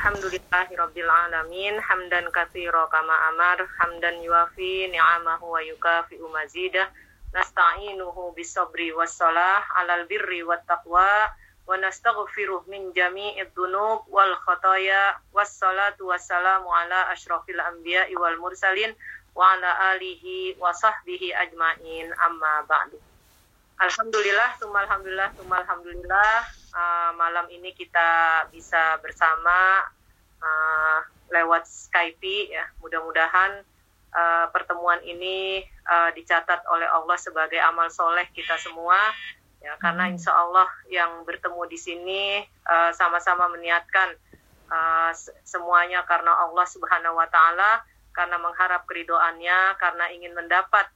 Alhamdulillahirabbil alamin hamdan katsira kama amar hamdan yuafi ni'amahu wa yukafi'u mazidah. Nasta'inuhu bisabri wassalah alal birri wat taqwa wa nastaghfiruh min jami'id dunub wal khataya. Wassalatu wassalamu ala asyrafil anbiya'i wal mursalin wa ala alihi wa sahbihi ajmain. Amma ba'du. Alhamdulillah, tumal alhamdulillah, tumal alhamdulillah. Uh, malam ini kita bisa bersama uh, lewat Skype ya. Mudah-mudahan uh, pertemuan ini uh, dicatat oleh Allah sebagai amal soleh kita semua. Ya, karena insya Allah yang bertemu di sini sama-sama uh, meniatkan uh, semuanya karena Allah Subhanahu Wa Taala, karena mengharap keridoannya, karena ingin mendapat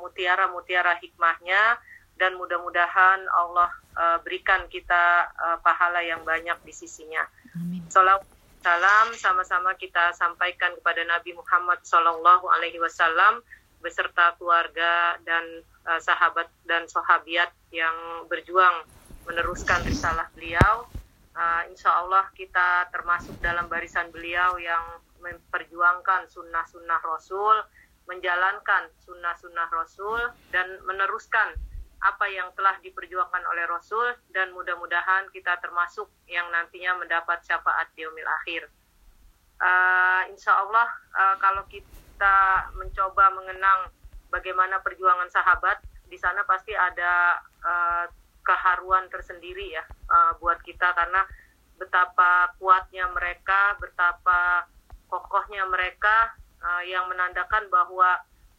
mutiara-mutiara uh, hikmahnya dan mudah-mudahan Allah uh, berikan kita uh, pahala yang banyak di sisinya. Amin. salam sama-sama kita sampaikan kepada Nabi Muhammad Sallallahu Alaihi Wasallam beserta keluarga dan uh, sahabat dan sahabiat yang berjuang meneruskan risalah beliau. Uh, insya Allah kita termasuk dalam barisan beliau yang memperjuangkan sunnah-sunnah Rasul, menjalankan sunnah-sunnah Rasul, dan meneruskan apa yang telah diperjuangkan oleh Rasul dan mudah-mudahan kita termasuk yang nantinya mendapat syafaat di umil akhir. Uh, insya Allah uh, kalau kita mencoba mengenang bagaimana perjuangan sahabat, di sana pasti ada uh, keharuan tersendiri ya uh, buat kita karena betapa kuatnya mereka, betapa kokohnya mereka uh, yang menandakan bahwa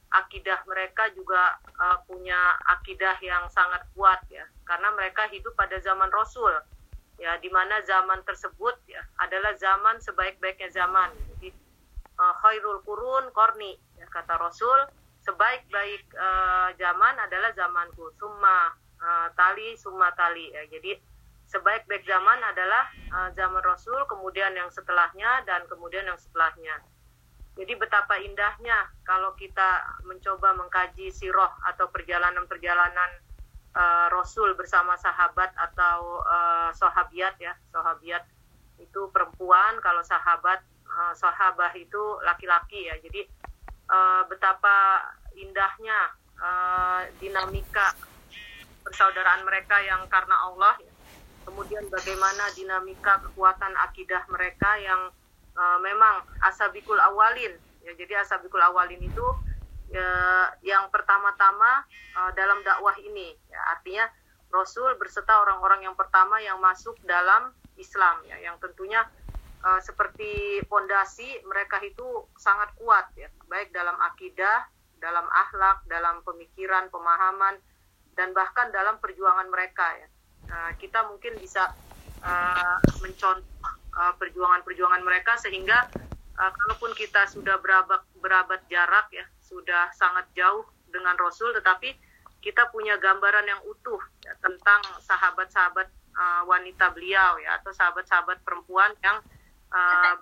akidah mereka juga uh, punya akidah yang sangat kuat ya. Karena mereka hidup pada zaman Rasul ya di mana zaman tersebut ya adalah zaman sebaik-baiknya zaman. Jadi uh, khairul kurun korni ya, kata Rasul. Sebaik-baik uh, zaman adalah zamanku. Summa uh, tali summa tali ya. Jadi sebaik-baik zaman adalah uh, zaman Rasul kemudian yang setelahnya dan kemudian yang setelahnya jadi betapa indahnya kalau kita mencoba mengkaji siroh atau perjalanan-perjalanan uh, Rasul bersama sahabat atau uh, sahabiat ya, sahabiat itu perempuan, kalau sahabat uh, sahabah itu laki-laki ya. Jadi uh, betapa indahnya uh, dinamika persaudaraan mereka yang karena Allah ya. Kemudian bagaimana dinamika kekuatan akidah mereka yang uh, memang asabikul awalin. Ya jadi asabikul awalin itu ya, yang pertama-tama uh, dalam dakwah ini. Ya artinya Rasul berserta orang-orang yang pertama yang masuk dalam Islam. Ya yang tentunya uh, seperti pondasi mereka itu sangat kuat. Ya baik dalam akidah dalam akhlak dalam pemikiran pemahaman dan bahkan dalam perjuangan mereka. Ya nah, kita mungkin bisa uh, mencontoh Uh, perjuangan-perjuangan mereka sehingga uh, kalaupun kita sudah berabad berabad jarak ya sudah sangat jauh dengan Rasul tetapi kita punya gambaran yang utuh ya, tentang sahabat-sahabat uh, wanita beliau ya atau sahabat-sahabat perempuan yang uh,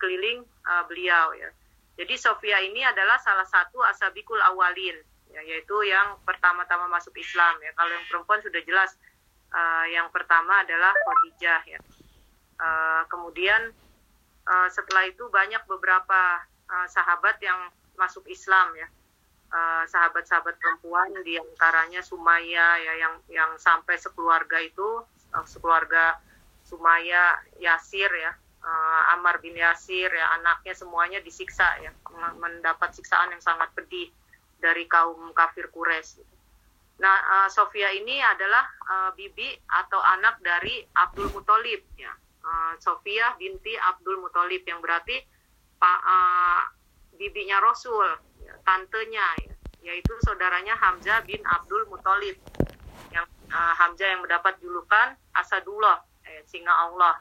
keliling uh, beliau ya. Jadi Sofia ini adalah salah satu asabikul awalin ya, yaitu yang pertama-tama masuk Islam ya. Kalau yang perempuan sudah jelas uh, yang pertama adalah Khadijah ya. Uh, kemudian uh, setelah itu banyak beberapa uh, sahabat yang masuk Islam ya. Sahabat-sahabat uh, perempuan di antaranya Sumaya ya yang yang sampai sekeluarga itu uh, sekeluarga Sumaya Yasir ya. Uh, Amar bin Yasir ya anaknya semuanya disiksa ya. Mendapat siksaan yang sangat pedih dari kaum kafir Quraisy. Nah, uh, Sofia ini adalah uh, bibi atau anak dari Abdul Muthalib ya uh, Sofia binti Abdul Muthalib yang berarti pak uh, bibinya Rasul, ya, tantenya, ya, yaitu saudaranya Hamzah bin Abdul Muthalib yang uh, Hamzah yang mendapat julukan Asadullah, eh, singa Allah.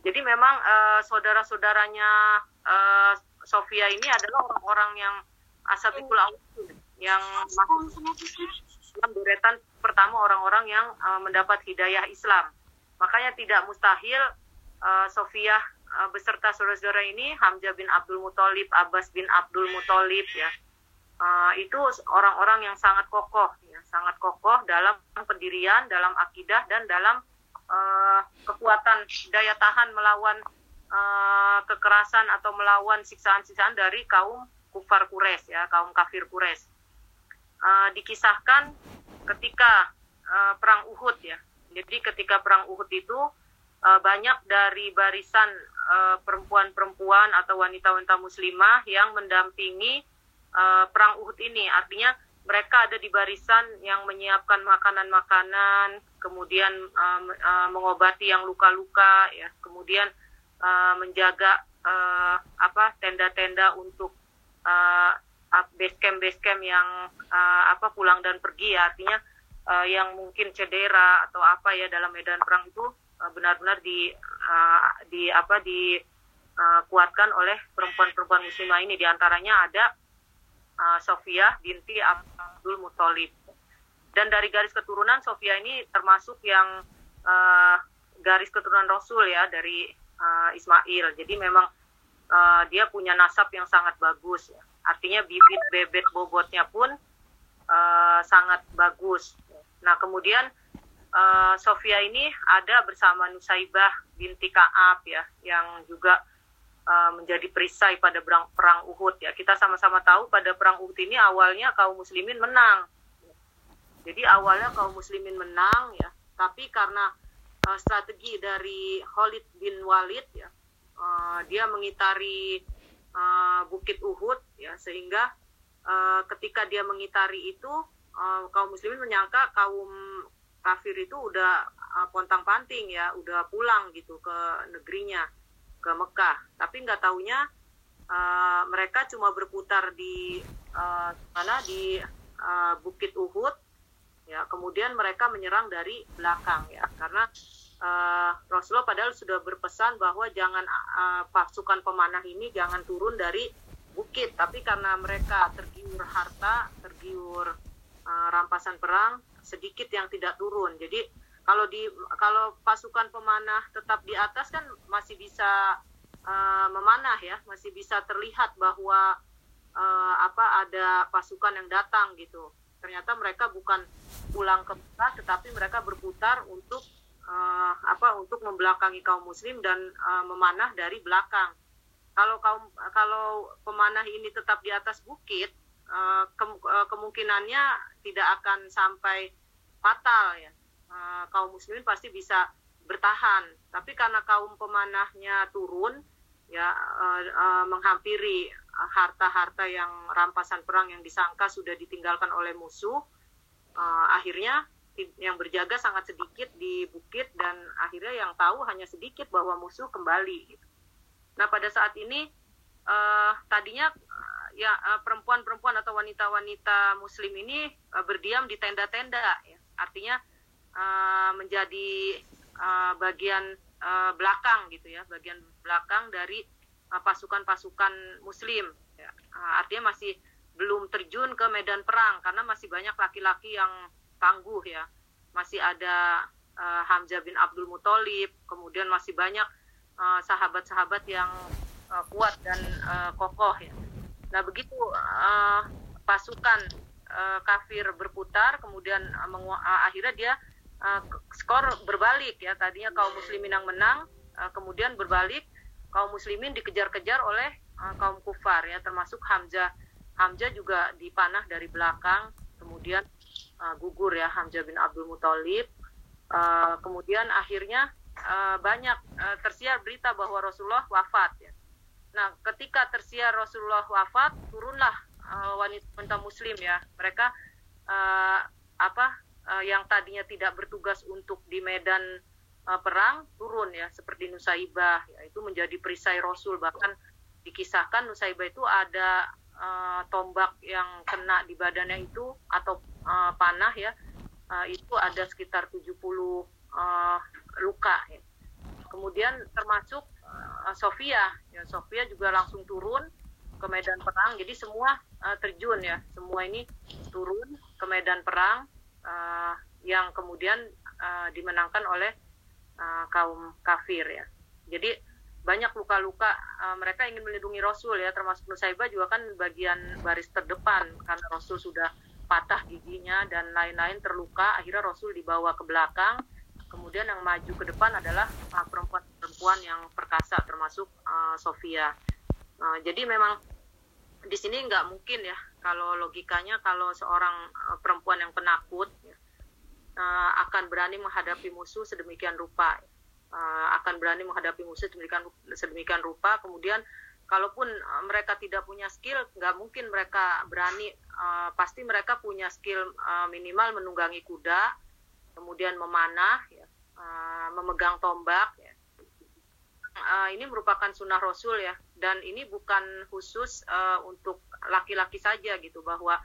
Jadi memang uh, saudara-saudaranya uh, Sofia ini adalah orang-orang yang asabikul awal yang masuk dalam deretan pertama orang-orang yang uh, mendapat hidayah Islam Makanya tidak mustahil uh, Sofia uh, beserta saudara-saudara ini Hamzah bin Abdul Muthalib, Abbas bin Abdul Muthalib ya. Uh, itu orang-orang yang sangat kokoh ya, sangat kokoh dalam pendirian, dalam akidah dan dalam uh, kekuatan daya tahan melawan uh, kekerasan atau melawan siksaan-siksaan dari kaum kufar Quraisy ya, kaum kafir Quraisy. Uh, dikisahkan ketika uh, perang Uhud ya. Jadi ketika perang Uhud itu uh, banyak dari barisan perempuan-perempuan atau wanita-wanita muslimah yang mendampingi uh, perang Uhud ini. Artinya mereka ada di barisan yang menyiapkan makanan-makanan, kemudian mengobati yang luka-luka, ya, kemudian menjaga apa tenda-tenda untuk base camp base camp yang apa pulang dan pergi ya artinya uh, yang mungkin cedera atau apa ya dalam medan perang itu uh, benar-benar di uh, di apa di kuatkan oleh perempuan-perempuan muslimah ini di antaranya ada uh, Sofia binti Abdul Muthalib dan dari garis keturunan Sofia ini termasuk yang uh, garis keturunan Rasul ya dari uh, Ismail. Jadi memang uh, dia punya nasab yang sangat bagus. Ya. Artinya bibit bebet bobotnya pun uh, sangat bagus. Nah kemudian uh, Sofia ini ada bersama Nusaibah binti Kaab ya, yang juga uh, menjadi perisai pada perang, perang Uhud ya. Kita sama-sama tahu pada perang Uhud ini awalnya kaum muslimin menang. Jadi awalnya kaum muslimin menang ya, tapi karena uh, strategi dari Khalid bin Walid ya uh, dia mengitari uh, Bukit Uhud ya sehingga uh, ketika dia mengitari itu uh, kaum muslimin menyangka kaum kafir itu udah uh, pontang panting ya udah pulang gitu ke negerinya ke Mekah. Tapi nggak taunya uh, mereka cuma berputar di uh, mana di uh, Bukit Uhud ya. Kemudian mereka menyerang dari belakang ya. Karena uh, Rasulullah padahal sudah berpesan bahwa jangan uh, pasukan pemanah ini jangan turun dari bukit. Tapi karena mereka tergiur harta tergiur uh, rampasan perang sedikit yang tidak turun. Jadi kalau di kalau pasukan pemanah tetap di atas kan masih bisa uh, memanah ya. Masih bisa terlihat bahwa uh, apa ada pasukan yang datang gitu. Ternyata mereka bukan pulang ke Mekah tetapi mereka berputar untuk uh, apa untuk membelakangi kaum muslim dan uh, memanah dari belakang. Kalau kaum kalau pemanah ini tetap di atas bukit, ke, uh, kemungkinannya tidak akan sampai fatal ya. Uh, kaum muslimin pasti bisa bertahan. Tapi karena kaum pemanahnya turun, ya menghampiri harta-harta yang rampasan perang yang disangka sudah ditinggalkan oleh musuh uh, akhirnya yang berjaga sangat sedikit di bukit dan akhirnya yang tahu hanya sedikit bahwa musuh kembali gitu. Nah pada saat ini uh, tadinya uh, ya perempuan-perempuan atau wanita-wanita muslim ini uh, berdiam di tenda-tenda ya. Artinya uh, menjadi uh, bagian uh, belakang gitu ya, bagian belakang dari pasukan-pasukan Muslim. Ya. artinya masih belum terjun ke medan perang karena masih banyak laki-laki yang tangguh ya. Masih ada uh, Hamzah bin Abdul Muthalib, kemudian masih banyak sahabat-sahabat uh, yang uh, kuat dan uh, kokoh ya. Nah begitu uh, pasukan uh, kafir berputar, kemudian uh, uh, akhirnya dia uh, skor berbalik ya. Tadinya kaum muslimin yang menang, uh, kemudian berbalik kaum muslimin dikejar-kejar oleh uh, kaum kufar ya termasuk Hamzah Hamzah juga dipanah dari belakang kemudian uh, gugur ya Hamzah bin Abdul Muthalib uh, kemudian akhirnya uh, banyak uh, tersiar berita bahwa Rasulullah wafat ya nah ketika tersiar Rasulullah wafat turunlah uh, wanita muslim ya. Mereka uh, apa uh, yang tadinya tidak bertugas untuk di medan uh, perang turun ya seperti Nusaibah. Ya, itu menjadi perisai Rasul. Bahkan dikisahkan Nusaibah itu ada uh, tombak yang kena di badannya itu atau uh, panah ya. Uh, itu ada sekitar 70 uh, luka ya. kemudian termasuk uh, Sofia. Ya Sofia juga langsung turun ke medan perang. Jadi semua uh, terjun ya. Semua ini turun ke medan perang uh, yang kemudian uh, dimenangkan oleh uh, kaum kafir ya. Jadi banyak luka-luka uh, mereka ingin melindungi Rasul ya. Termasuk Nusaibah juga kan bagian baris terdepan. Karena Rasul sudah patah giginya dan lain-lain terluka akhirnya Rasul dibawa ke belakang. Kemudian yang maju ke depan adalah perempuan-perempuan perempuan yang perkasa termasuk uh, Sofia. Uh, jadi memang di sini nggak mungkin ya kalau logikanya kalau seorang uh, perempuan yang penakut ya, uh, akan berani menghadapi musuh sedemikian rupa, uh, akan berani menghadapi musuh sedemikian sedemikian rupa, kemudian kalaupun mereka tidak punya skill, nggak mungkin mereka berani. Uh, pasti mereka punya skill uh, minimal menunggangi kuda, kemudian memanah, ya, uh, memegang tombak. Uh, ini merupakan sunnah Rasul ya, dan ini bukan khusus uh, untuk laki-laki saja gitu bahwa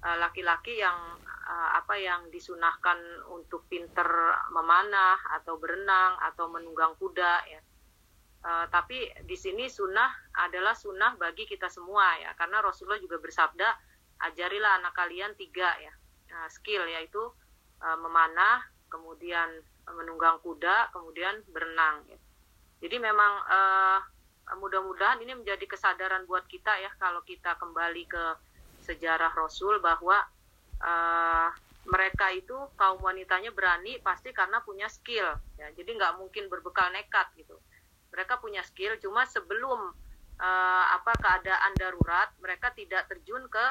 laki-laki uh, yang uh, apa yang disunahkan untuk pinter memanah atau berenang atau menunggang kuda ya. Uh, tapi di sini sunnah adalah sunnah bagi kita semua ya, karena Rasulullah juga bersabda ajarilah anak kalian tiga ya uh, skill yaitu uh, memanah, kemudian menunggang kuda, kemudian berenang. Ya. Jadi memang uh, mudah-mudahan ini menjadi kesadaran buat kita ya kalau kita kembali ke sejarah Rasul bahwa uh, mereka itu kaum wanitanya berani pasti karena punya skill. Ya. Jadi nggak mungkin berbekal nekat gitu. Mereka punya skill, cuma sebelum uh, apa keadaan darurat mereka tidak terjun ke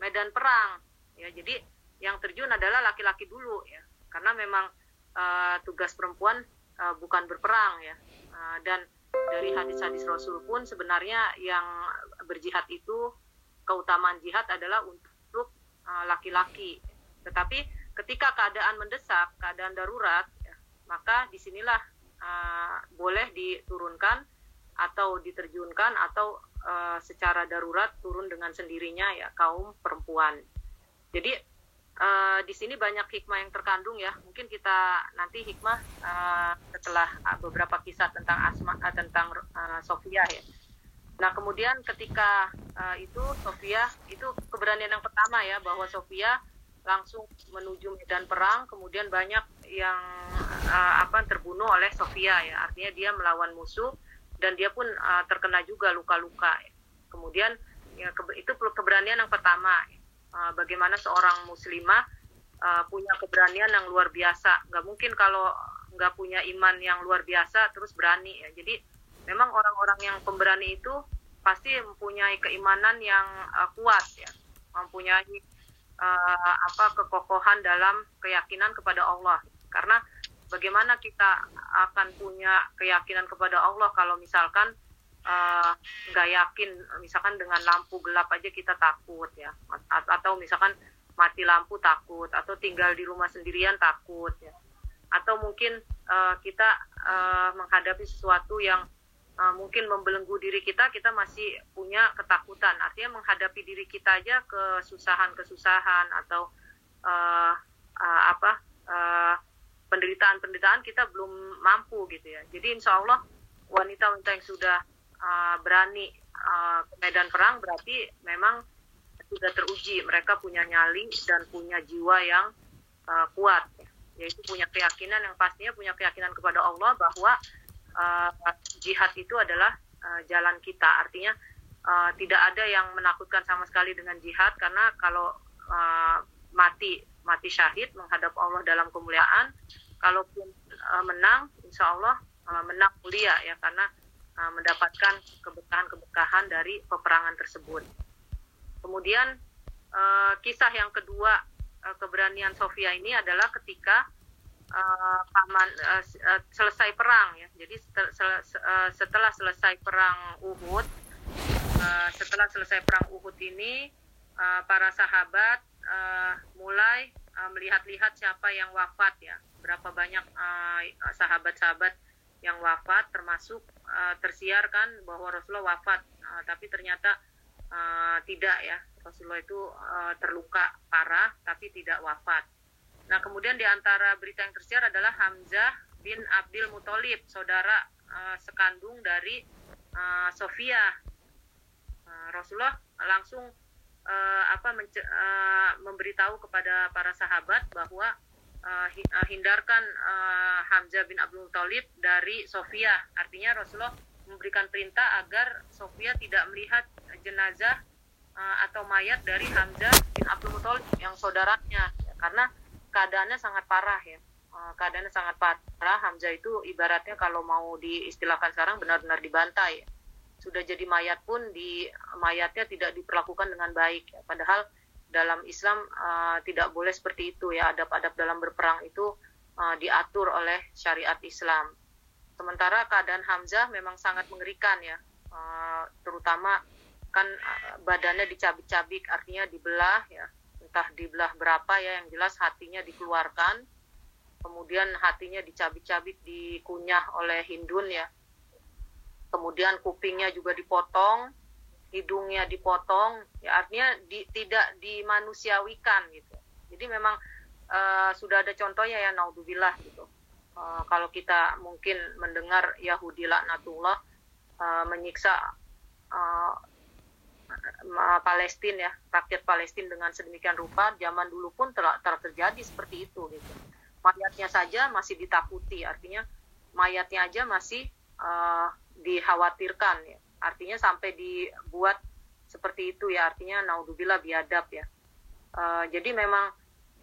medan perang. Ya, jadi yang terjun adalah laki-laki dulu ya karena memang uh, tugas perempuan uh, bukan berperang ya uh, dan dari hadis-hadis Rasul pun sebenarnya yang berjihad itu keutamaan jihad adalah untuk laki-laki. Uh, tetapi ketika keadaan mendesak keadaan darurat ya, maka di sinilah uh, boleh diturunkan atau diterjunkan atau uh, secara darurat turun dengan sendirinya ya kaum perempuan. Jadi uh, di sini banyak hikmah yang terkandung ya. Mungkin kita nanti hikmah uh, setelah beberapa kisah tentang Asma uh, tentang uh, Sofia ya. Nah kemudian ketika uh, itu Sofia itu keberanian yang pertama ya bahwa Sofia langsung menuju medan perang. Kemudian banyak yang uh, apa terbunuh oleh Sofia ya. Artinya dia melawan musuh dan dia pun uh, terkena juga luka-luka. Kemudian ya, ke, itu keberanian yang pertama. Ya uh, bagaimana seorang muslimah uh, punya keberanian yang luar biasa. Nggak mungkin kalau nggak punya iman yang luar biasa terus berani ya. Jadi memang orang-orang yang pemberani itu pasti mempunyai keimanan yang uh, kuat ya, mempunyai apa kekokohan dalam keyakinan kepada Allah. Karena bagaimana kita akan punya keyakinan kepada Allah kalau misalkan Eh, nggak uh, yakin. Misalkan dengan lampu gelap aja kita takut ya. Atau misalkan mati lampu takut atau tinggal di rumah sendirian takut ya. Atau mungkin uh, kita uh, menghadapi sesuatu yang uh, mungkin membelenggu diri kita kita masih punya ketakutan. Artinya menghadapi diri kita aja kesusahan kesusahan atau uh, uh, apa uh, penderitaan penderitaan kita belum mampu gitu ya. Jadi insya Allah wanita-wanita yang sudah uh, berani uh, ke medan perang berarti memang sudah teruji. Mereka punya nyali dan punya jiwa yang uh, kuat. Yaitu punya keyakinan yang pastinya punya keyakinan kepada Allah bahwa uh, jihad itu adalah uh, jalan kita. Artinya uh, tidak ada yang menakutkan sama sekali dengan jihad karena kalau uh, mati mati syahid menghadap Allah dalam kemuliaan kalaupun uh, menang insya Allah uh, menang mulia ya. Karena uh, mendapatkan keberkahan-keberkahan dari peperangan tersebut. Kemudian uh, kisah yang kedua uh, keberanian Sofia ini adalah ketika paman selesai perang ya. Jadi setelah selesai perang Uhud, uh, setelah selesai perang Uhud ini para sahabat mulai melihat-lihat siapa yang wafat ya. Berapa banyak sahabat-sahabat uh, yang wafat termasuk uh, tersiar kan bahwa Rasulullah wafat uh, tapi ternyata uh, tidak ya Rasulullah itu uh, terluka parah tapi tidak wafat. Nah kemudian di antara berita yang tersiar adalah Hamzah bin Abdul Muthalib saudara uh, sekandung dari uh, Sofia. Uh, Rasulullah langsung uh, apa uh, memberitahu kepada para sahabat bahwa uh, hindarkan uh, Hamzah bin Abdul Thalib dari Sofia. Artinya Rasulullah memberikan perintah agar Sofia tidak melihat jenazah uh, atau mayat dari Hamzah bin Abdul Thalib yang saudaranya ya, karena keadaannya sangat parah ya. uh, keadaannya sangat parah Hamzah itu ibaratnya kalau mau diistilahkan sekarang benar-benar dibantai sudah jadi mayat pun di mayatnya tidak diperlakukan dengan baik ya. padahal dalam Islam uh, tidak boleh seperti itu ya. Adab-adab dalam berperang itu uh, diatur oleh syariat Islam. Sementara keadaan Hamzah memang sangat mengerikan ya. Uh, terutama kan badannya dicabik-cabik artinya dibelah ya. Entah dibelah berapa ya yang jelas hatinya dikeluarkan. Kemudian hatinya dicabik-cabik dikunyah oleh Hindun ya. Kemudian kupingnya juga dipotong hidungnya dipotong ya artinya di, tidak dimanusiawikan gitu. Jadi memang uh, sudah ada contohnya ya naudzubillah gitu. Uh, kalau kita mungkin mendengar Yahudi laknatullah uh, menyiksa uh, Palestina ya rakyat Palestina dengan sedemikian rupa zaman dulu pun telah, telah terjadi seperti itu gitu. Mayatnya saja masih ditakuti artinya mayatnya aja masih uh, dikhawatirkan ya artinya sampai dibuat seperti itu ya. Artinya naudzubillah biadab ya. Uh, jadi memang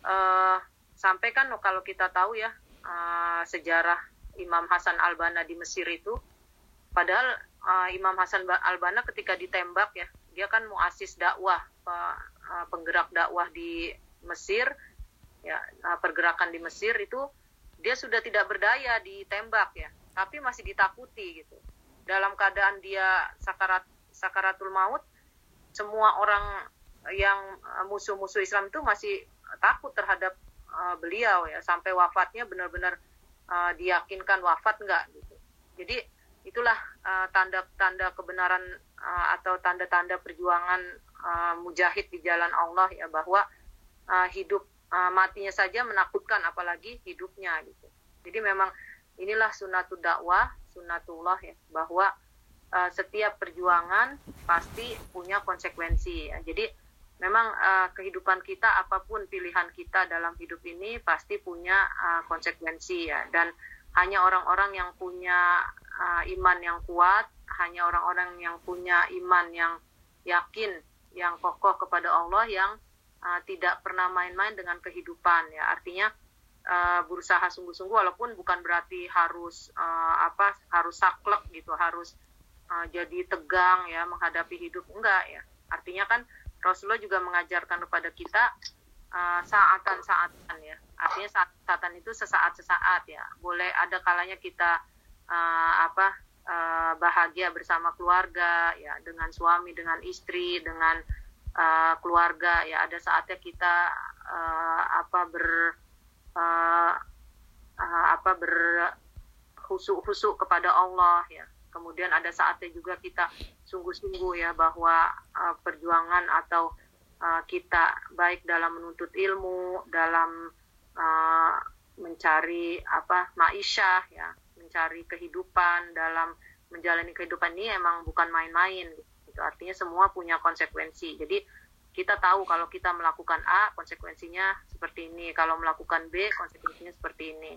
uh, sampai kan kalau kita tahu ya uh, sejarah Imam Hasan Albana di Mesir itu padahal uh, Imam Hasan Albana ketika ditembak ya dia kan muasis dakwah penggerak dakwah di Mesir ya pergerakan di Mesir itu dia sudah tidak berdaya ditembak ya tapi masih ditakuti gitu dalam keadaan dia sakarat sakaratul maut semua orang yang eh, musuh-musuh Islam itu masih takut terhadap uh, beliau ya sampai wafatnya benar-benar uh, diyakinkan wafat enggak gitu jadi itulah tanda-tanda uh, kebenaran uh, atau tanda-tanda perjuangan uh, mujahid di jalan Allah ya bahwa uh, hidup uh, matinya saja menakutkan apalagi hidupnya gitu. Jadi memang inilah sunatul dakwah, sunatullah ya bahwa uh, setiap perjuangan pasti punya konsekuensi ya. Jadi memang uh, kehidupan kita apa pun pilihan kita dalam hidup ini pasti punya uh, konsekuensi ya dan hanya orang-orang yang punya uh, iman yang kuat hanya orang-orang yang punya iman yang yakin, yang kokoh kepada Allah yang uh, tidak pernah main-main dengan kehidupan ya. Artinya uh, berusaha sungguh-sungguh walaupun bukan berarti harus uh, apa harus saklek gitu, harus uh, jadi tegang ya menghadapi hidup enggak ya. Artinya kan Rasulullah juga mengajarkan kepada kita uh, saatan-saatan ya. Artinya saatan itu sesaat-sesaat ya. Boleh ada kalanya kita uh, apa uh, bahagia bersama keluarga ya dengan suami dengan istri dengan uh, keluarga ya ada saatnya kita uh, apa ber uh, uh, apa ber husuk-husuk kepada Allah ya kemudian ada saatnya juga kita sungguh-sungguh ya bahwa uh, perjuangan atau uh, kita baik dalam menuntut ilmu dalam uh, mencari apa maisha ya mencari kehidupan dalam menjalani kehidupan ini emang bukan main-main gitu. Artinya semua punya konsekuensi. Jadi kita tahu kalau kita melakukan A konsekuensinya seperti ini, kalau melakukan B konsekuensinya seperti ini.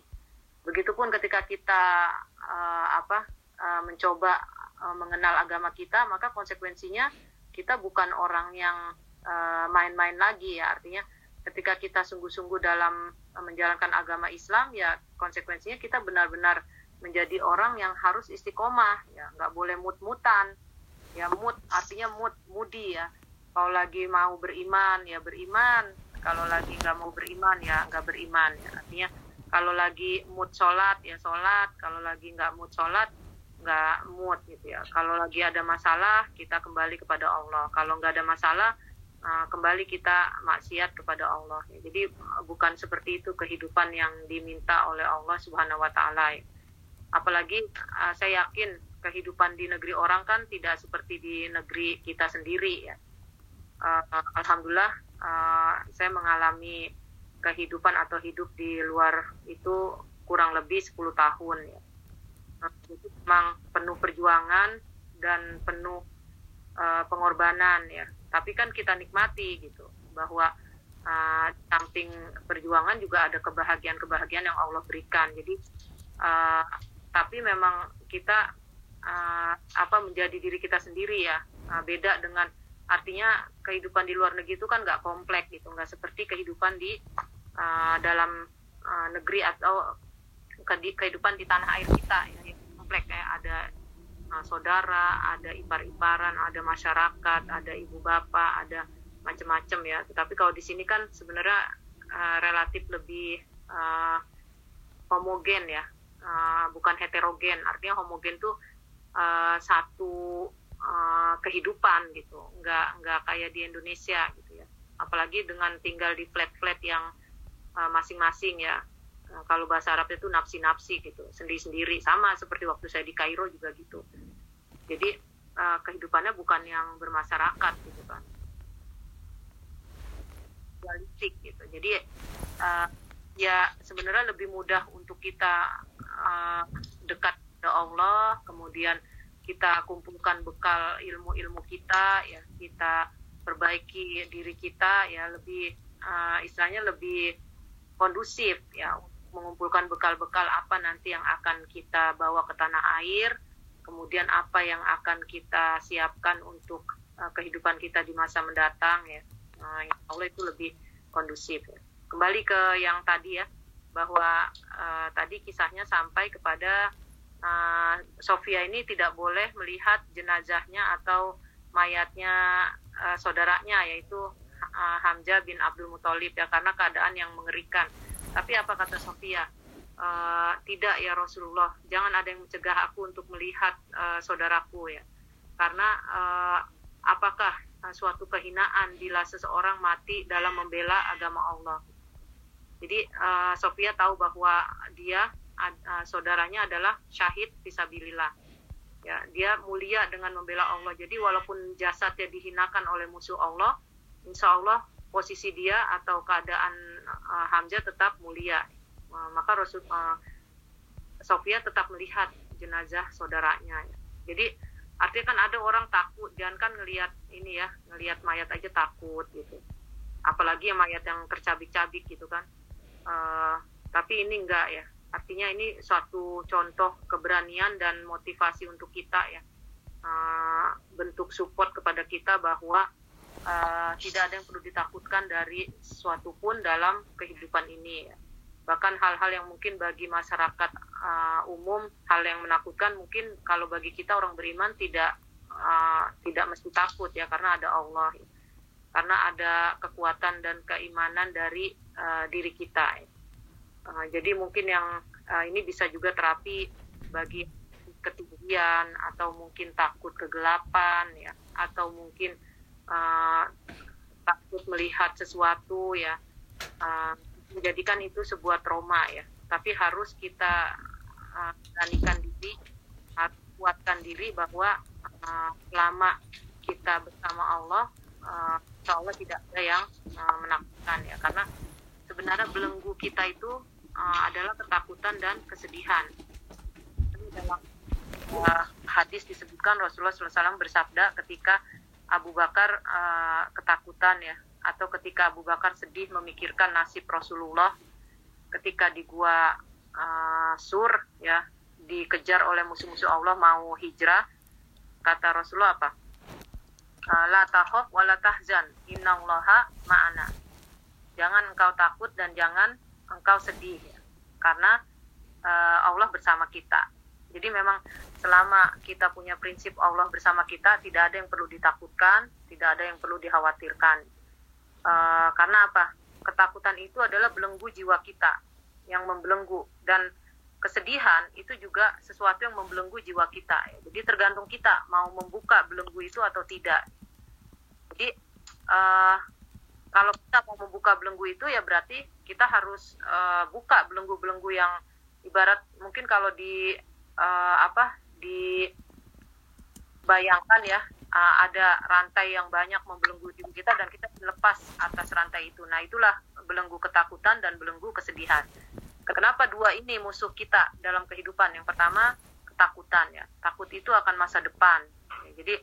Begitupun ketika kita uh, apa uh, mencoba uh, mengenal agama kita, maka konsekuensinya kita bukan orang yang main-main uh, lagi ya. Artinya ketika kita sungguh-sungguh dalam menjalankan agama Islam ya konsekuensinya kita benar-benar menjadi orang yang harus istiqomah ya nggak boleh mut-mutan ya mut artinya mut mudi ya kalau lagi mau beriman ya beriman. Kalau lagi nggak mau beriman ya nggak beriman ya. Artinya kalau lagi mood sholat ya sholat. Kalau lagi nggak mood sholat nggak mood gitu ya. Kalau lagi ada masalah kita kembali kepada Allah. Kalau nggak ada masalah uh, kembali kita maksiat kepada Allah. Jadi bukan seperti itu kehidupan yang diminta oleh Allah Subhanahu Wa Taala ya. Apalagi uh, saya yakin kehidupan di negeri orang kan tidak seperti di negeri kita sendiri ya uh, alhamdulillah uh, saya mengalami kehidupan atau hidup di luar itu kurang lebih 10 tahun ya. Uh, itu memang penuh perjuangan dan penuh uh, pengorbanan ya. Tapi kan kita nikmati gitu bahwa uh, samping perjuangan juga ada kebahagiaan-kebahagiaan yang Allah berikan. Jadi uh, tapi memang kita uh, apa menjadi diri kita sendiri ya. Uh, beda dengan artinya kehidupan di luar negeri itu kan nggak kompleks gitu nggak seperti kehidupan di uh, dalam uh, negeri atau kehidupan di tanah air kita ya, yang kompleks kayak ada uh, saudara, ada ipar-iparan, ada masyarakat, ada ibu bapak, ada macam-macam ya. Tetapi kalau di sini kan sebenarnya uh, relatif lebih uh, homogen ya, uh, bukan heterogen. Artinya homogen tuh uh, satu uh, kehidupan gitu, nggak nggak kayak di Indonesia gitu ya. Apalagi dengan tinggal di flat-flat yang masing-masing uh, ya Nah, kalau bahasa Arab itu nafsi-nafsi gitu, sendiri-sendiri. Sama seperti waktu saya di Kairo juga gitu. Jadi uh, kehidupannya bukan yang bermasyarakat gitu kan. Dualistik gitu. Jadi uh, ya sebenarnya lebih mudah untuk kita uh, dekat ke Allah, kemudian kita kumpulkan bekal ilmu-ilmu kita, ya kita perbaiki diri kita, ya lebih uh, istilahnya lebih kondusif ya mengumpulkan bekal-bekal apa nanti yang akan kita bawa ke tanah air, kemudian apa yang akan kita siapkan untuk uh, kehidupan kita di masa mendatang ya. Uh, Allah itu lebih kondusif. Ya. Kembali ke yang tadi ya, bahwa uh, tadi kisahnya sampai kepada uh, Sofia ini tidak boleh melihat jenazahnya atau mayatnya uh, saudaranya yaitu uh, Hamzah bin Abdul Muthalib ya karena keadaan yang mengerikan tapi apa kata Sofia? Uh, tidak ya Rasulullah, jangan ada yang mencegah aku untuk melihat uh, saudaraku ya. Karena uh, apakah suatu kehinaan bila seseorang mati dalam membela agama Allah? Jadi uh, Sofia tahu bahwa dia uh, saudaranya adalah syahid fisabilillah. Ya, dia mulia dengan membela Allah. Jadi walaupun jasadnya dihinakan oleh musuh Allah, insya Allah posisi dia atau keadaan uh, Hamzah tetap mulia. Uh, maka Rasul uh, Sofia tetap melihat jenazah saudaranya. Jadi artinya kan ada orang takut, jangan kan ngelihat ini ya, ngelihat mayat aja takut gitu. Apalagi yang mayat yang tercabik-cabik gitu kan. Uh, tapi ini enggak ya. Artinya ini suatu contoh keberanian dan motivasi untuk kita ya. Uh, bentuk support kepada kita bahwa uh, tidak ada yang perlu ditakutkan dari sesuatu pun dalam kehidupan ini ya. bahkan hal-hal yang mungkin bagi masyarakat uh, umum hal yang menakutkan mungkin kalau bagi kita orang beriman tidak uh, tidak mesti takut ya karena ada Allah ya. karena ada kekuatan dan keimanan dari uh, diri kita ya. Uh, jadi mungkin yang uh, ini bisa juga terapi bagi ketinggian atau mungkin takut kegelapan ya. Atau mungkin uh, takut melihat sesuatu ya. Uh, menjadikan itu sebuah trauma ya. Tapi harus kita uh, diri harus kuatkan diri bahwa uh, selama kita bersama Allah uh, insya Allah tidak ada yang uh, menakutkan ya. Karena sebenarnya belenggu kita itu uh, adalah ketakutan dan kesedihan. Ini dalam uh, hadis disebutkan Rasulullah SAW bersabda ketika Abu Bakar uh, ketakutan ya atau ketika Abu Bakar sedih memikirkan nasib Rasulullah ketika di gua uh, Sur ya dikejar oleh musuh-musuh Allah mau hijrah kata Rasulullah apa? La tahof wa la tahzan innallaha ma'ana. Jangan engkau takut dan jangan engkau sedih. Karena uh, Allah bersama kita jadi memang selama kita punya prinsip Allah bersama kita, tidak ada yang perlu ditakutkan, tidak ada yang perlu dikhawatirkan. Uh, karena apa? Ketakutan itu adalah belenggu jiwa kita yang membelenggu dan kesedihan itu juga sesuatu yang membelenggu jiwa kita. Jadi tergantung kita mau membuka belenggu itu atau tidak. Jadi uh, kalau kita mau membuka belenggu itu ya berarti kita harus uh, buka belenggu-belenggu yang ibarat mungkin kalau di uh, apa dibayangkan ya uh, ada rantai yang banyak membelenggu diri kita dan kita lepas atas rantai itu. Nah itulah belenggu ketakutan dan belenggu kesedihan. Kenapa dua ini musuh kita dalam kehidupan? Yang pertama ketakutan ya. Takut itu akan masa depan. Jadi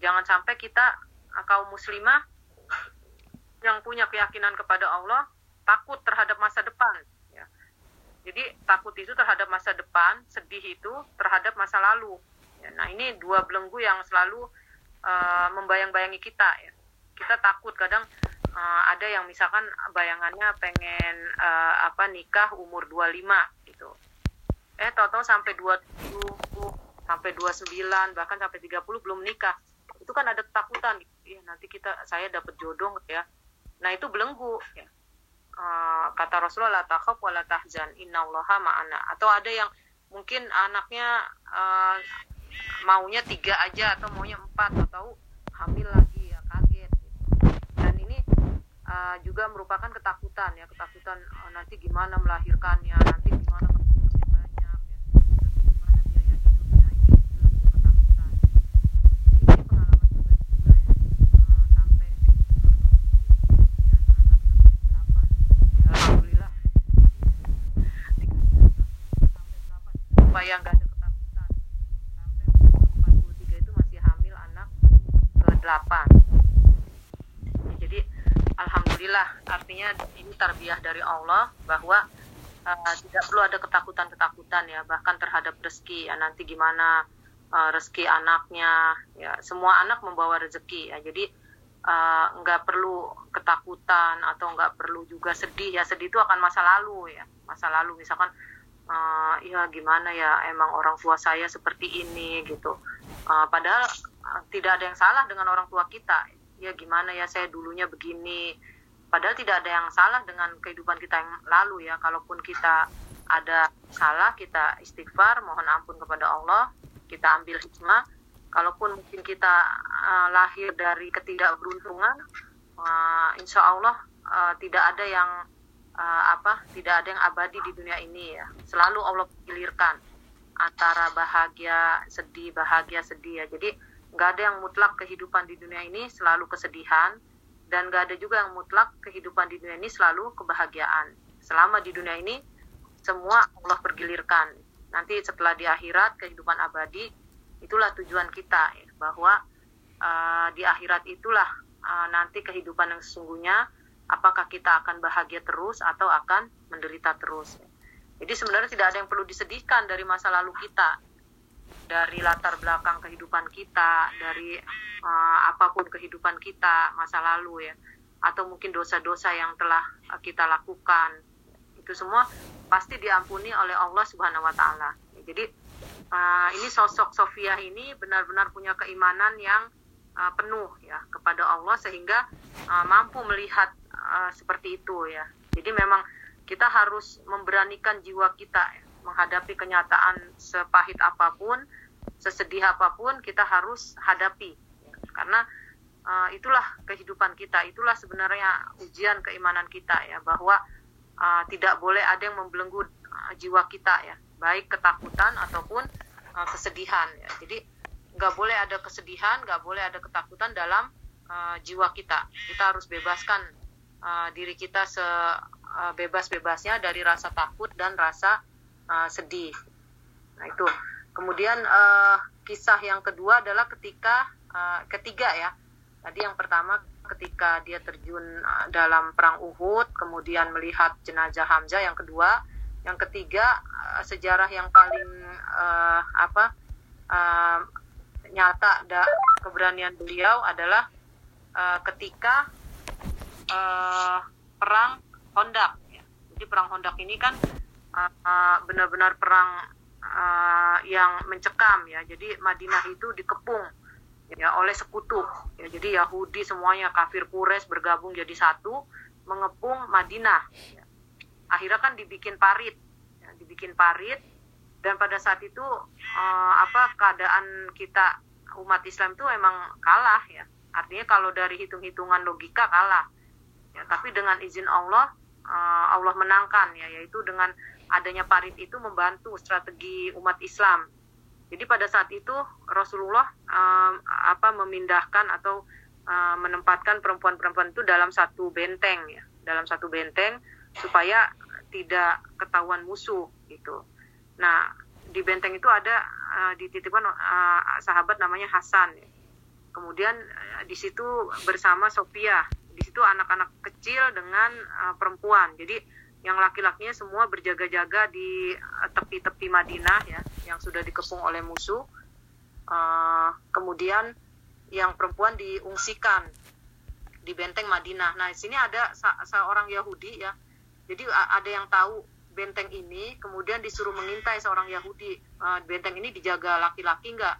jangan sampai kita kaum muslimah yang punya keyakinan kepada Allah takut terhadap masa depan jadi takut itu terhadap masa depan, sedih itu terhadap masa lalu. Ya, nah ini dua belenggu yang selalu uh, membayang-bayangi kita. Ya. Kita takut kadang uh, ada yang misalkan bayangannya pengen uh, apa nikah umur 25 gitu eh toto sampai 20 sampai 29 bahkan sampai 30 belum nikah itu kan ada ketakutan ya nanti kita saya dapat jodoh ya nah itu belenggu ya uh, kata Rasulullah la takhaf wa la tahzan innallaha ma'ana. Atau ada yang mungkin anaknya uh, maunya tiga aja atau maunya empat atau hamil lagi ya kaget. Dan ini uh, juga merupakan ketakutan ya ketakutan uh, nanti gimana melahirkannya nanti gimana supaya nggak ada ketakutan. Sampai 43 itu masih hamil anak ke 8 ya, jadi alhamdulillah artinya ini tarbiyah dari Allah bahwa uh, tidak perlu ada ketakutan-ketakutan ya bahkan terhadap rezeki ya. Nanti gimana uh, rezeki anaknya ya semua anak membawa rezeki ya. Jadi uh, nggak perlu ketakutan atau nggak perlu juga sedih ya. Sedih itu akan masa lalu ya masa lalu. Misalkan uh, ya gimana ya emang orang tua saya seperti ini gitu. Uh, padahal uh, tidak ada yang salah dengan orang tua kita. Ya gimana ya saya dulunya begini. Padahal tidak ada yang salah dengan kehidupan kita yang lalu ya. Kalaupun kita ada salah kita istighfar mohon ampun kepada Allah kita ambil hikmah. Kalaupun mungkin kita uh, lahir dari ketidakberuntungan uh, insya Allah uh, tidak ada yang uh, apa tidak ada yang abadi di dunia ini ya. Selalu Allah pilihkan antara bahagia sedih bahagia sedih ya. Jadi nggak ada yang mutlak kehidupan di dunia ini selalu kesedihan. Dan nggak ada juga yang mutlak kehidupan di dunia ini selalu kebahagiaan. Selama di dunia ini semua Allah pergilirkan. Nanti setelah di akhirat kehidupan abadi itulah tujuan kita ya, bahwa uh, di akhirat itulah uh, nanti kehidupan yang sesungguhnya apakah kita akan bahagia terus atau akan menderita terus. Jadi sebenarnya tidak ada yang perlu disedihkan dari masa lalu kita, dari latar belakang kehidupan kita, dari uh, apa pun kehidupan kita masa lalu ya, atau mungkin dosa-dosa yang telah uh, kita lakukan. Itu semua pasti diampuni oleh Allah Subhanahu wa taala. Jadi uh, ini sosok Sofia ini benar-benar punya keimanan yang uh, penuh ya kepada Allah sehingga uh, mampu melihat uh, seperti itu ya. Jadi memang kita harus memberanikan jiwa kita ya, menghadapi kenyataan sepahit apa pun, sesedih apa pun kita harus hadapi karena uh, itulah kehidupan kita, itulah sebenarnya ujian keimanan kita ya bahwa uh, tidak boleh ada yang membelenggu jiwa kita ya, baik ketakutan ataupun uh, kesedihan ya. Jadi nggak boleh ada kesedihan, nggak boleh ada ketakutan dalam uh, jiwa kita. Kita harus bebaskan uh, diri kita sebebas-bebasnya uh, dari rasa takut dan rasa uh, sedih. Nah itu. Kemudian uh, kisah yang kedua adalah ketika uh, ketiga ya. Tadi yang pertama ketika dia terjun uh, dalam perang Uhud, kemudian melihat jenazah Hamzah. Yang kedua, yang ketiga sejarah yang paling uh, apa? Uh, nyata da, keberanian beliau adalah uh, ketika uh, perang Hondak. Ya. Jadi perang Hondak ini kan uh, benar-benar perang uh, yang mencekam ya. Jadi Madinah itu dikepung ya oleh sekutu. Ya, jadi Yahudi semuanya kafir Quraisy bergabung jadi satu mengepung Madinah. Ya. Akhirnya kan dibikin parit, ya, dibikin parit dan pada saat itu uh, apa keadaan kita umat Islam itu emang kalah ya artinya kalau dari hitung-hitungan logika kalah ya tapi dengan izin Allah uh, Allah menangkan ya yaitu dengan adanya parit itu membantu strategi umat Islam jadi pada saat itu Rasulullah um, apa memindahkan atau uh, menempatkan perempuan-perempuan itu dalam satu benteng ya dalam satu benteng supaya tidak ketahuan musuh gitu Nah, di benteng itu ada uh, dititipkan uh, sahabat namanya Hasan. Kemudian uh, di situ bersama Sophia. Di situ anak-anak kecil dengan uh, perempuan. Jadi yang laki-lakinya semua berjaga-jaga di tepi-tepi uh, Madinah ya, yang sudah dikepung oleh musuh. Uh, kemudian yang perempuan diungsikan di benteng Madinah. Nah, di sini ada seorang Yahudi ya. Jadi ada yang tahu benteng ini, kemudian disuruh mengintai seorang Yahudi. Uh, benteng ini dijaga laki-laki nggak?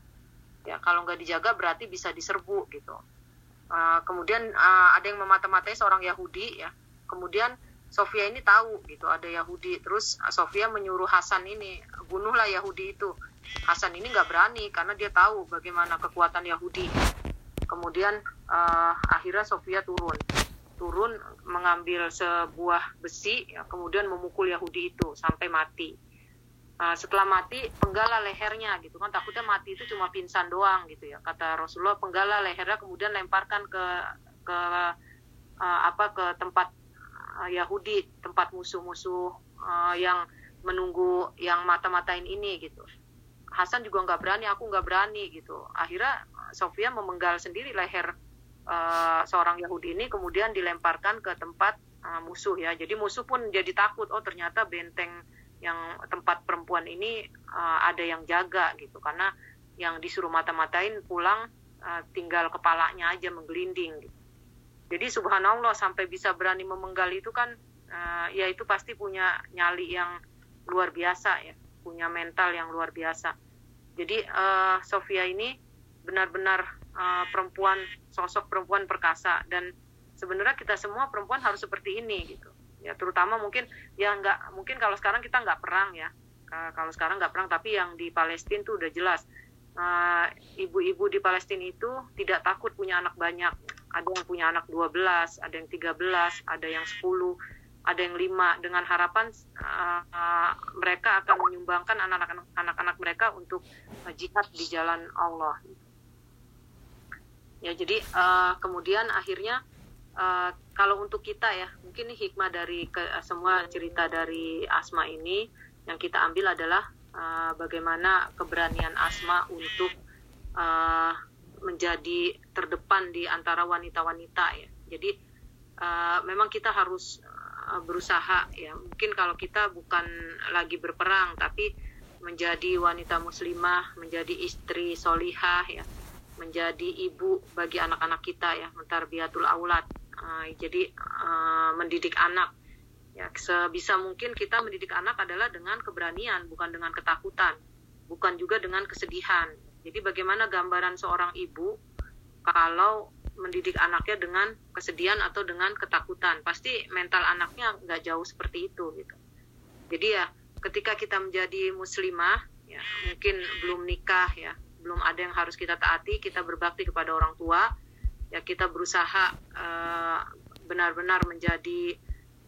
Ya, kalau nggak dijaga berarti bisa diserbu gitu. Uh, kemudian uh, ada yang memata-matai seorang Yahudi ya. Kemudian Sofia ini tahu gitu ada Yahudi. Terus Sofia menyuruh Hasan ini bunuhlah Yahudi itu. Hasan ini nggak berani karena dia tahu bagaimana kekuatan Yahudi kemudian uh, akhirnya Sofia turun turun mengambil sebuah besi ya, kemudian memukul Yahudi itu sampai mati uh, setelah mati penggala lehernya gitu kan. Takutnya mati itu cuma pingsan doang gitu ya kata Rasulullah. Penggala lehernya kemudian lemparkan ke ke uh, apa ke tempat uh, Yahudi tempat musuh-musuh uh, yang menunggu yang mata-matain ini gitu. Hasan juga nggak berani aku nggak berani gitu. Akhirnya Sofia memenggal sendiri leher uh, seorang Yahudi ini kemudian dilemparkan ke tempat uh, musuh ya. Jadi musuh pun jadi takut oh ternyata benteng yang tempat perempuan ini uh, ada yang jaga gitu karena yang disuruh mata-matain pulang uh, tinggal kepalanya aja menggelinding gitu. jadi subhanallah sampai bisa berani memenggal itu kan uh, ya itu pasti punya nyali yang luar biasa ya punya mental yang luar biasa jadi uh, Sofia ini benar-benar uh, perempuan sosok perempuan perkasa dan sebenarnya kita semua perempuan harus seperti ini gitu. Ya terutama mungkin ya nggak mungkin kalau sekarang kita nggak perang ya. Kalau sekarang nggak perang tapi yang di Palestina tuh udah jelas ibu-ibu uh, di Palestina itu tidak takut punya anak banyak. Ada yang punya anak 12, ada yang 13, ada yang 10 ada yang lima dengan harapan uh, uh, mereka akan menyumbangkan anak-anak mereka untuk uh, jihad di jalan Allah. Ya jadi uh, kemudian akhirnya uh, kalau untuk kita ya mungkin hikmah dari ke, uh, semua cerita dari Asma ini yang kita ambil adalah uh, bagaimana keberanian Asma untuk uh, menjadi terdepan di antara wanita-wanita ya. Jadi uh, memang kita harus Eh, berusaha ya mungkin kalau kita bukan lagi berperang tapi menjadi wanita muslimah menjadi istri solihah ya menjadi ibu bagi anak-anak kita ya mentarbiyatul aulad jadi uh, mendidik anak. Ya sebisa mungkin kita mendidik anak adalah dengan keberanian bukan dengan ketakutan bukan juga dengan kesedihan. Jadi bagaimana gambaran seorang ibu kalau mendidik anaknya dengan kesedihan atau dengan ketakutan? Pasti mental anaknya nggak jauh seperti itu gitu. Jadi ya ketika kita menjadi muslimah ya mungkin belum nikah ya belum ada yang harus kita taati kita berbakti kepada orang tua ya kita berusaha uh, benar-benar menjadi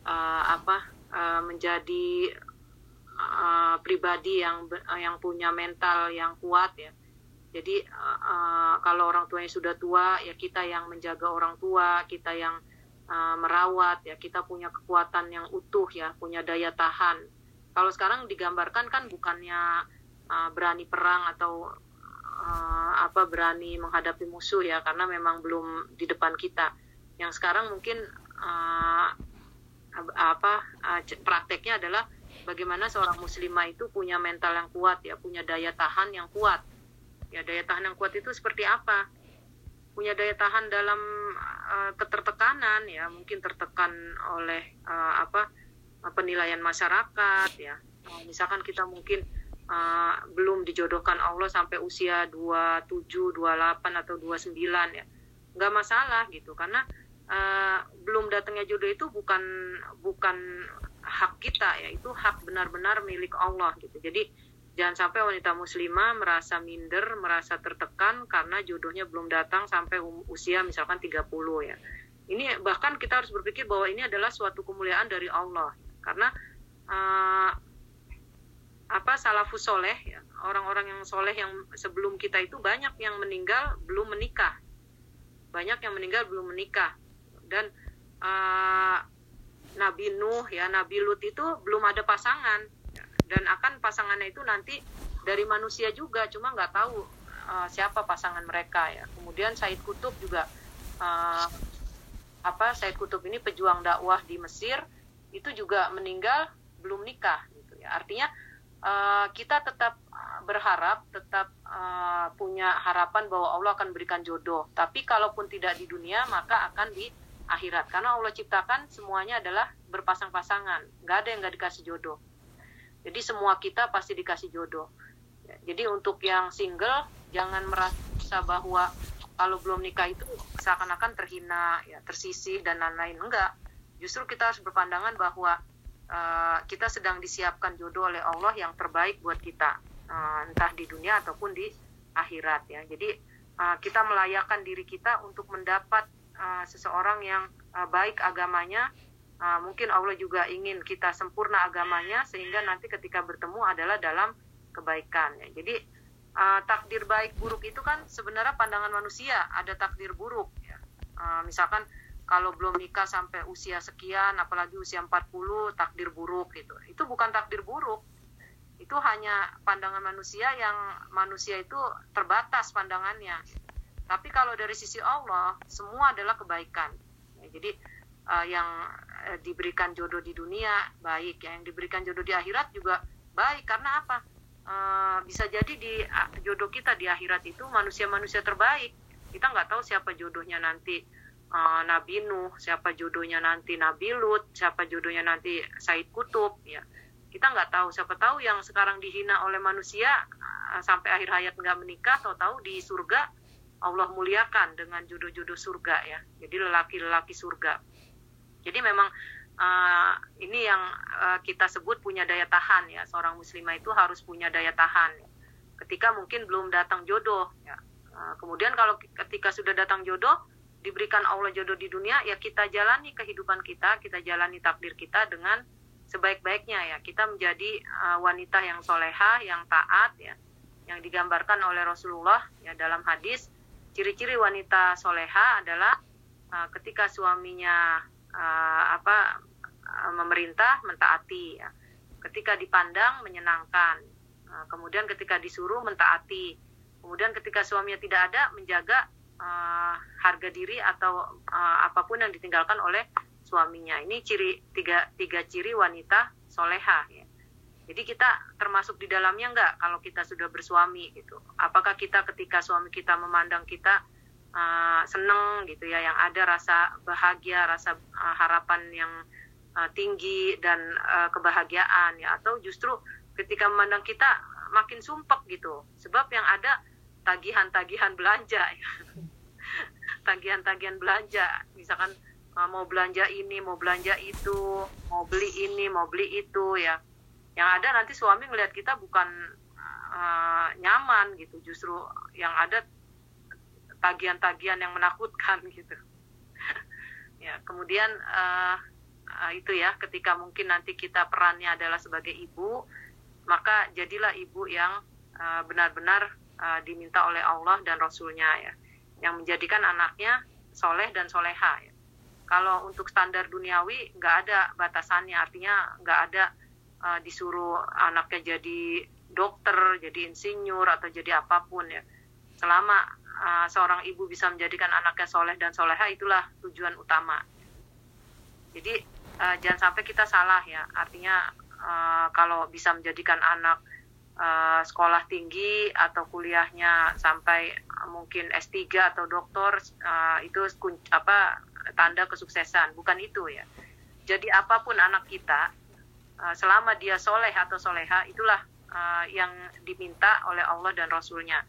uh, apa uh, menjadi uh, pribadi yang yang punya mental yang kuat ya jadi uh, kalau orang tuanya sudah tua, ya kita yang menjaga orang tua, kita yang uh, merawat, ya kita punya kekuatan yang utuh, ya punya daya tahan. Kalau sekarang digambarkan kan bukannya uh, berani perang atau uh, apa berani menghadapi musuh ya, karena memang belum di depan kita. Yang sekarang mungkin uh, apa uh, prakteknya adalah bagaimana seorang muslimah itu punya mental yang kuat, ya punya daya tahan yang kuat. Ya daya tahan yang kuat itu seperti apa? Punya daya tahan dalam uh, ketertekanan ya mungkin tertekan oleh uh, apa penilaian masyarakat ya. Misalkan kita mungkin uh, belum dijodohkan Allah sampai usia 27, 28 atau 29 ya nggak masalah gitu karena uh, belum datangnya jodoh itu bukan bukan hak kita ya itu hak benar-benar milik Allah gitu jadi Jangan sampai wanita muslimah merasa minder, merasa tertekan karena jodohnya belum datang sampai um, usia misalkan 30 ya. Ini bahkan kita harus berpikir bahwa ini adalah suatu kemuliaan dari Allah. Karena uh, apa salafus soleh ya, orang-orang yang soleh yang sebelum kita itu banyak yang meninggal belum menikah. Banyak yang meninggal belum menikah. Dan uh, Nabi Nuh ya, Nabi Lut itu belum ada pasangan dan akan pasangannya itu nanti dari manusia juga cuma nggak tahu uh, siapa pasangan mereka ya kemudian Said Kutub juga uh, apa Said Kutub ini pejuang dakwah di Mesir itu juga meninggal belum nikah gitu ya artinya uh, kita tetap berharap tetap uh, punya harapan bahwa Allah akan berikan jodoh. Tapi kalaupun tidak di dunia maka akan di akhirat. Karena Allah ciptakan semuanya adalah berpasang-pasangan. Nggak ada yang nggak dikasih jodoh. Jadi semua kita pasti dikasih jodoh. Jadi untuk yang single jangan merasa bahwa kalau belum nikah itu seakan-akan terhina ya tersisih dan lain-lain. Enggak justru kita harus berpandangan bahwa uh, kita sedang disiapkan jodoh oleh Allah yang terbaik buat kita uh, entah di dunia ataupun di akhirat ya jadi uh, kita melayakkan diri kita untuk mendapat uh, seseorang yang uh, baik agamanya uh, mungkin Allah juga ingin kita sempurna agamanya sehingga nanti ketika bertemu adalah dalam kebaikan ya. jadi uh, takdir baik buruk itu kan sebenarnya pandangan manusia ada takdir buruk ya. uh, misalkan kalau belum nikah sampai usia sekian apalagi usia 40 takdir buruk gitu itu bukan takdir buruk itu hanya pandangan manusia yang manusia itu terbatas pandangannya tapi kalau dari sisi Allah, semua adalah kebaikan. Ya, jadi uh, yang uh, diberikan jodoh di dunia baik, ya. yang diberikan jodoh di akhirat juga baik. Karena apa? Uh, bisa jadi di uh, jodoh kita di akhirat itu manusia-manusia terbaik. Kita nggak tahu siapa jodohnya nanti uh, Nabi Nuh, siapa jodohnya nanti Nabi Lut, siapa jodohnya nanti Said Kutub. Ya, kita nggak tahu. Siapa tahu yang sekarang dihina oleh manusia uh, sampai akhir hayat nggak menikah, tahu-tahu di surga Allah muliakan dengan jodoh-jodoh surga ya. Jadi lelaki-lelaki surga. Jadi memang uh, ini yang uh, kita sebut punya daya tahan ya. Seorang muslimah itu harus punya daya tahan. Ketika mungkin belum datang jodoh ya. Kemudian kalau ketika sudah datang jodoh diberikan Allah jodoh di dunia ya kita jalani kehidupan kita, kita jalani takdir kita dengan sebaik-baiknya ya. Kita menjadi uh, wanita yang soleha, yang taat ya, yang digambarkan oleh Rasulullah ya dalam hadis ciri-ciri wanita soleha adalah uh, ketika suaminya uh, apa uh, memerintah mentaati ya. ketika dipandang menyenangkan uh, kemudian ketika disuruh mentaati kemudian ketika suaminya tidak ada menjaga uh, harga diri atau uh, apa pun yang ditinggalkan oleh suaminya ini ciri tiga tiga ciri wanita soleha ya jadi kita termasuk di dalamnya enggak kalau kita sudah bersuami gitu. Apakah kita ketika suami kita memandang kita uh, seneng gitu ya, yang ada rasa bahagia, rasa uh, harapan yang uh, tinggi dan uh, kebahagiaan ya, atau justru ketika memandang kita makin sumpek gitu. Sebab yang ada tagihan-tagihan belanja. Tagihan-tagihan belanja, misalkan uh, mau belanja ini, mau belanja itu, mau beli ini, mau beli itu ya. Yang ada nanti suami ngelihat kita bukan uh, nyaman gitu. Justru yang ada tagihan-tagihan yang menakutkan gitu. Ya kemudian uh, uh, itu ya ketika mungkin nanti kita perannya adalah sebagai ibu maka jadilah ibu yang benar-benar uh, diminta oleh Allah dan Rasulnya ya yang menjadikan anaknya soleh dan soleha ya. kalau untuk standar duniawi nggak ada batasannya artinya nggak ada uh, disuruh anaknya jadi dokter, jadi insinyur atau jadi apa pun ya. Selama uh, seorang ibu bisa menjadikan anaknya soleh dan soleha itulah tujuan utama. Jadi uh, jangan sampai kita salah ya. Artinya uh, kalau bisa menjadikan anak uh, sekolah tinggi atau kuliahnya sampai mungkin S3 atau doktor uh, itu apa tanda kesuksesan, bukan itu ya. Jadi apa pun anak kita Eh, selama dia soleh atau soleha itulah uh, yang diminta oleh Allah dan Rasulnya.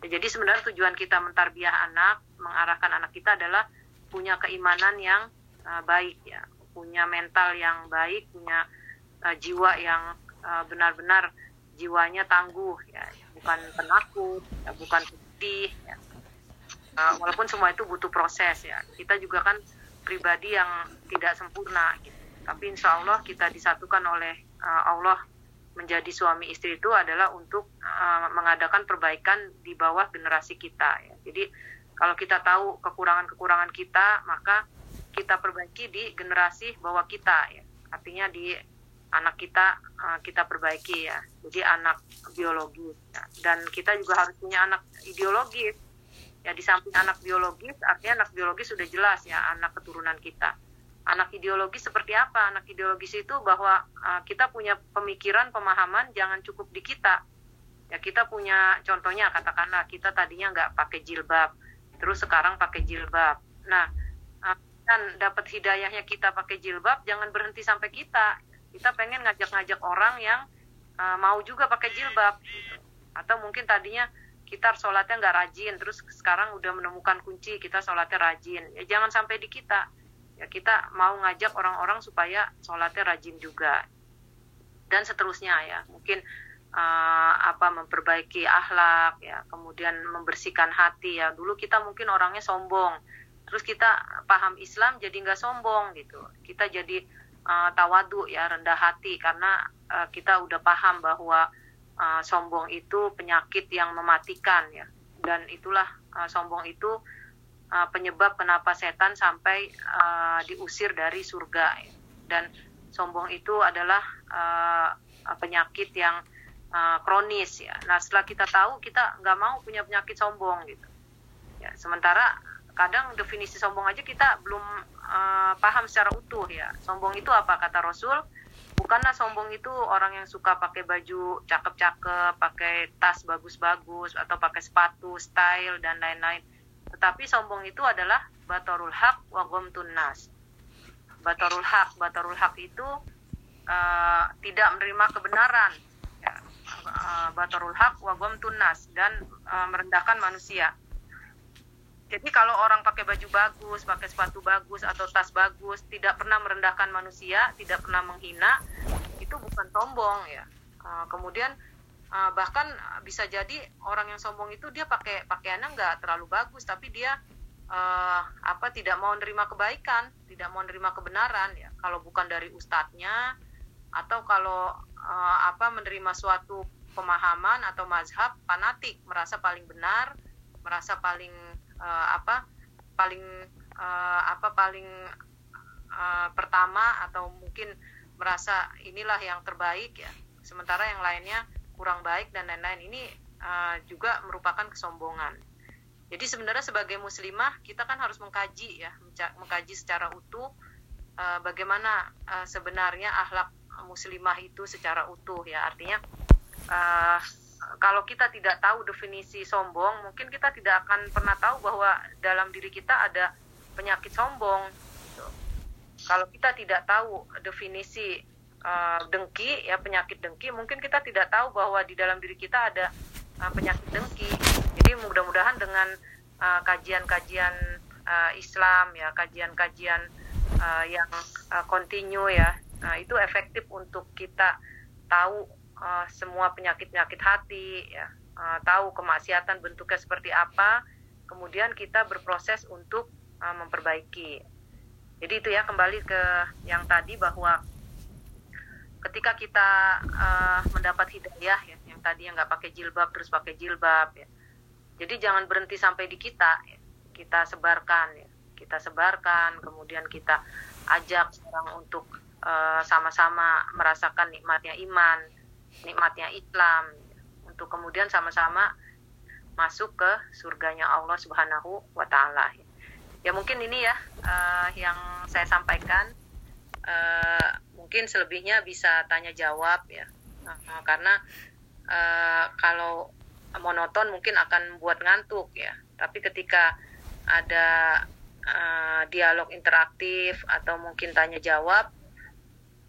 Jadi sebenarnya tujuan kita mentarbiah anak, mengarahkan anak kita adalah punya keimanan yang uh, baik ya, punya mental yang baik, punya uh, jiwa yang benar-benar uh, jiwanya tangguh ya, bukan penakut, ya, bukan sedih. Ya. Uh, walaupun semua itu butuh proses ya. Kita juga kan pribadi yang tidak sempurna. Gitu tapi insya Allah kita disatukan oleh uh, Allah menjadi suami istri itu adalah untuk uh, mengadakan perbaikan di bawah generasi kita ya. jadi kalau kita tahu kekurangan-kekurangan kita maka kita perbaiki di generasi bawah kita ya artinya di anak kita uh, kita perbaiki ya jadi anak biologis ya. dan kita juga harus punya anak ideologis ya di samping anak biologis artinya anak biologis sudah jelas ya anak keturunan kita anak ideologis seperti apa? Anak ideologis itu bahwa uh, kita punya pemikiran, pemahaman jangan cukup di kita. Ya kita punya contohnya katakanlah kita tadinya nggak pakai jilbab, terus sekarang pakai jilbab. Nah dan dapat hidayahnya kita pakai jilbab jangan berhenti sampai kita kita pengen ngajak-ngajak orang yang uh, mau juga pakai jilbab gitu. atau mungkin tadinya kita sholatnya nggak rajin terus sekarang udah menemukan kunci kita sholatnya rajin. Ya jangan sampai di kita. Ya kita mau ngajak orang-orang supaya sholatnya rajin juga. Dan seterusnya ya. Mungkin uh, apa memperbaiki akhlak ya. Kemudian membersihkan hati ya. Dulu kita mungkin orangnya sombong. Terus kita paham Islam jadi nggak sombong gitu. Kita jadi uh, tawadu ya rendah hati. Karena uh, kita udah paham bahwa uh, sombong itu penyakit yang mematikan ya. Dan itulah uh, sombong itu uh, penyebab kenapa setan sampai uh, diusir dari surga ya. dan sombong itu adalah uh, penyakit yang uh, kronis ya. Nah setelah kita tahu kita nggak mau punya penyakit sombong gitu. Ya sementara kadang definisi sombong aja kita belum uh, paham secara utuh ya. Sombong itu apa kata Rasul? Bukanlah sombong itu orang yang suka pakai baju cakep-cakep, pakai tas bagus-bagus atau pakai sepatu, style dan lain-lain. Tetapi sombong itu adalah batarul haq wa gomtun nas. Batarul haq, batarul haq itu uh, tidak menerima kebenaran. Ya. Uh, batarul haq wa gomtun nas dan uh, merendahkan manusia jadi kalau orang pakai baju bagus, pakai sepatu bagus atau tas bagus, tidak pernah merendahkan manusia, tidak pernah menghina, itu bukan sombong ya. Uh, kemudian uh, bahkan bisa jadi orang yang sombong itu dia pakai pakaiannya nggak terlalu bagus, tapi dia uh, apa tidak mau menerima kebaikan, tidak mau menerima kebenaran ya. Kalau bukan dari ustadznya atau kalau apa menerima suatu pemahaman atau mazhab fanatik, merasa paling benar, merasa paling uh, apa paling uh, apa paling uh, pertama atau mungkin merasa inilah yang terbaik ya. Sementara yang lainnya kurang baik dan lain-lain. Ini uh, juga merupakan kesombongan. Jadi sebenarnya sebagai muslimah kita kan harus mengkaji ya mengkaji secara utuh uh, bagaimana uh, sebenarnya akhlak muslimah itu secara utuh ya. Artinya uh, kalau kita tidak tahu definisi sombong, mungkin kita tidak akan pernah tahu bahwa dalam diri kita ada penyakit sombong. Kalau kita tidak tahu definisi uh, dengki, ya penyakit dengki, mungkin kita tidak tahu bahwa di dalam diri kita ada uh, penyakit dengki. Jadi mudah-mudahan dengan uh, kajian-kajian uh, Islam, ya kajian-kajian uh, yang uh, ya, uh, itu efektif untuk kita tahu uh, semua penyakit-penyakit hati, ya, uh, tahu kemaksiatan bentuknya seperti apa, kemudian kita berproses untuk uh, memperbaiki. Jadi itu ya kembali ke yang tadi bahwa ketika kita uh, mendapat hidayah ya, yang tadi yang nggak pakai jilbab terus pakai jilbab ya. Jadi jangan berhenti sampai di kita, ya. kita sebarkan ya, kita sebarkan, kemudian kita ajak orang untuk sama-sama uh, merasakan nikmatnya iman, nikmatnya Islam untuk kemudian sama-sama masuk ke surganya Allah Subhanahu wa taala. Ya mungkin ini ya uh, yang saya sampaikan. Uh, mungkin selebihnya bisa tanya jawab ya. Uh, karena uh, kalau monoton mungkin akan buat ngantuk ya. Tapi ketika ada uh, dialog interaktif atau mungkin tanya jawab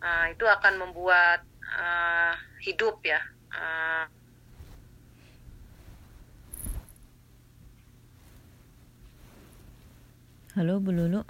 uh, itu akan membuat uh, hidup ya. Uh, Halo Bu Lulu.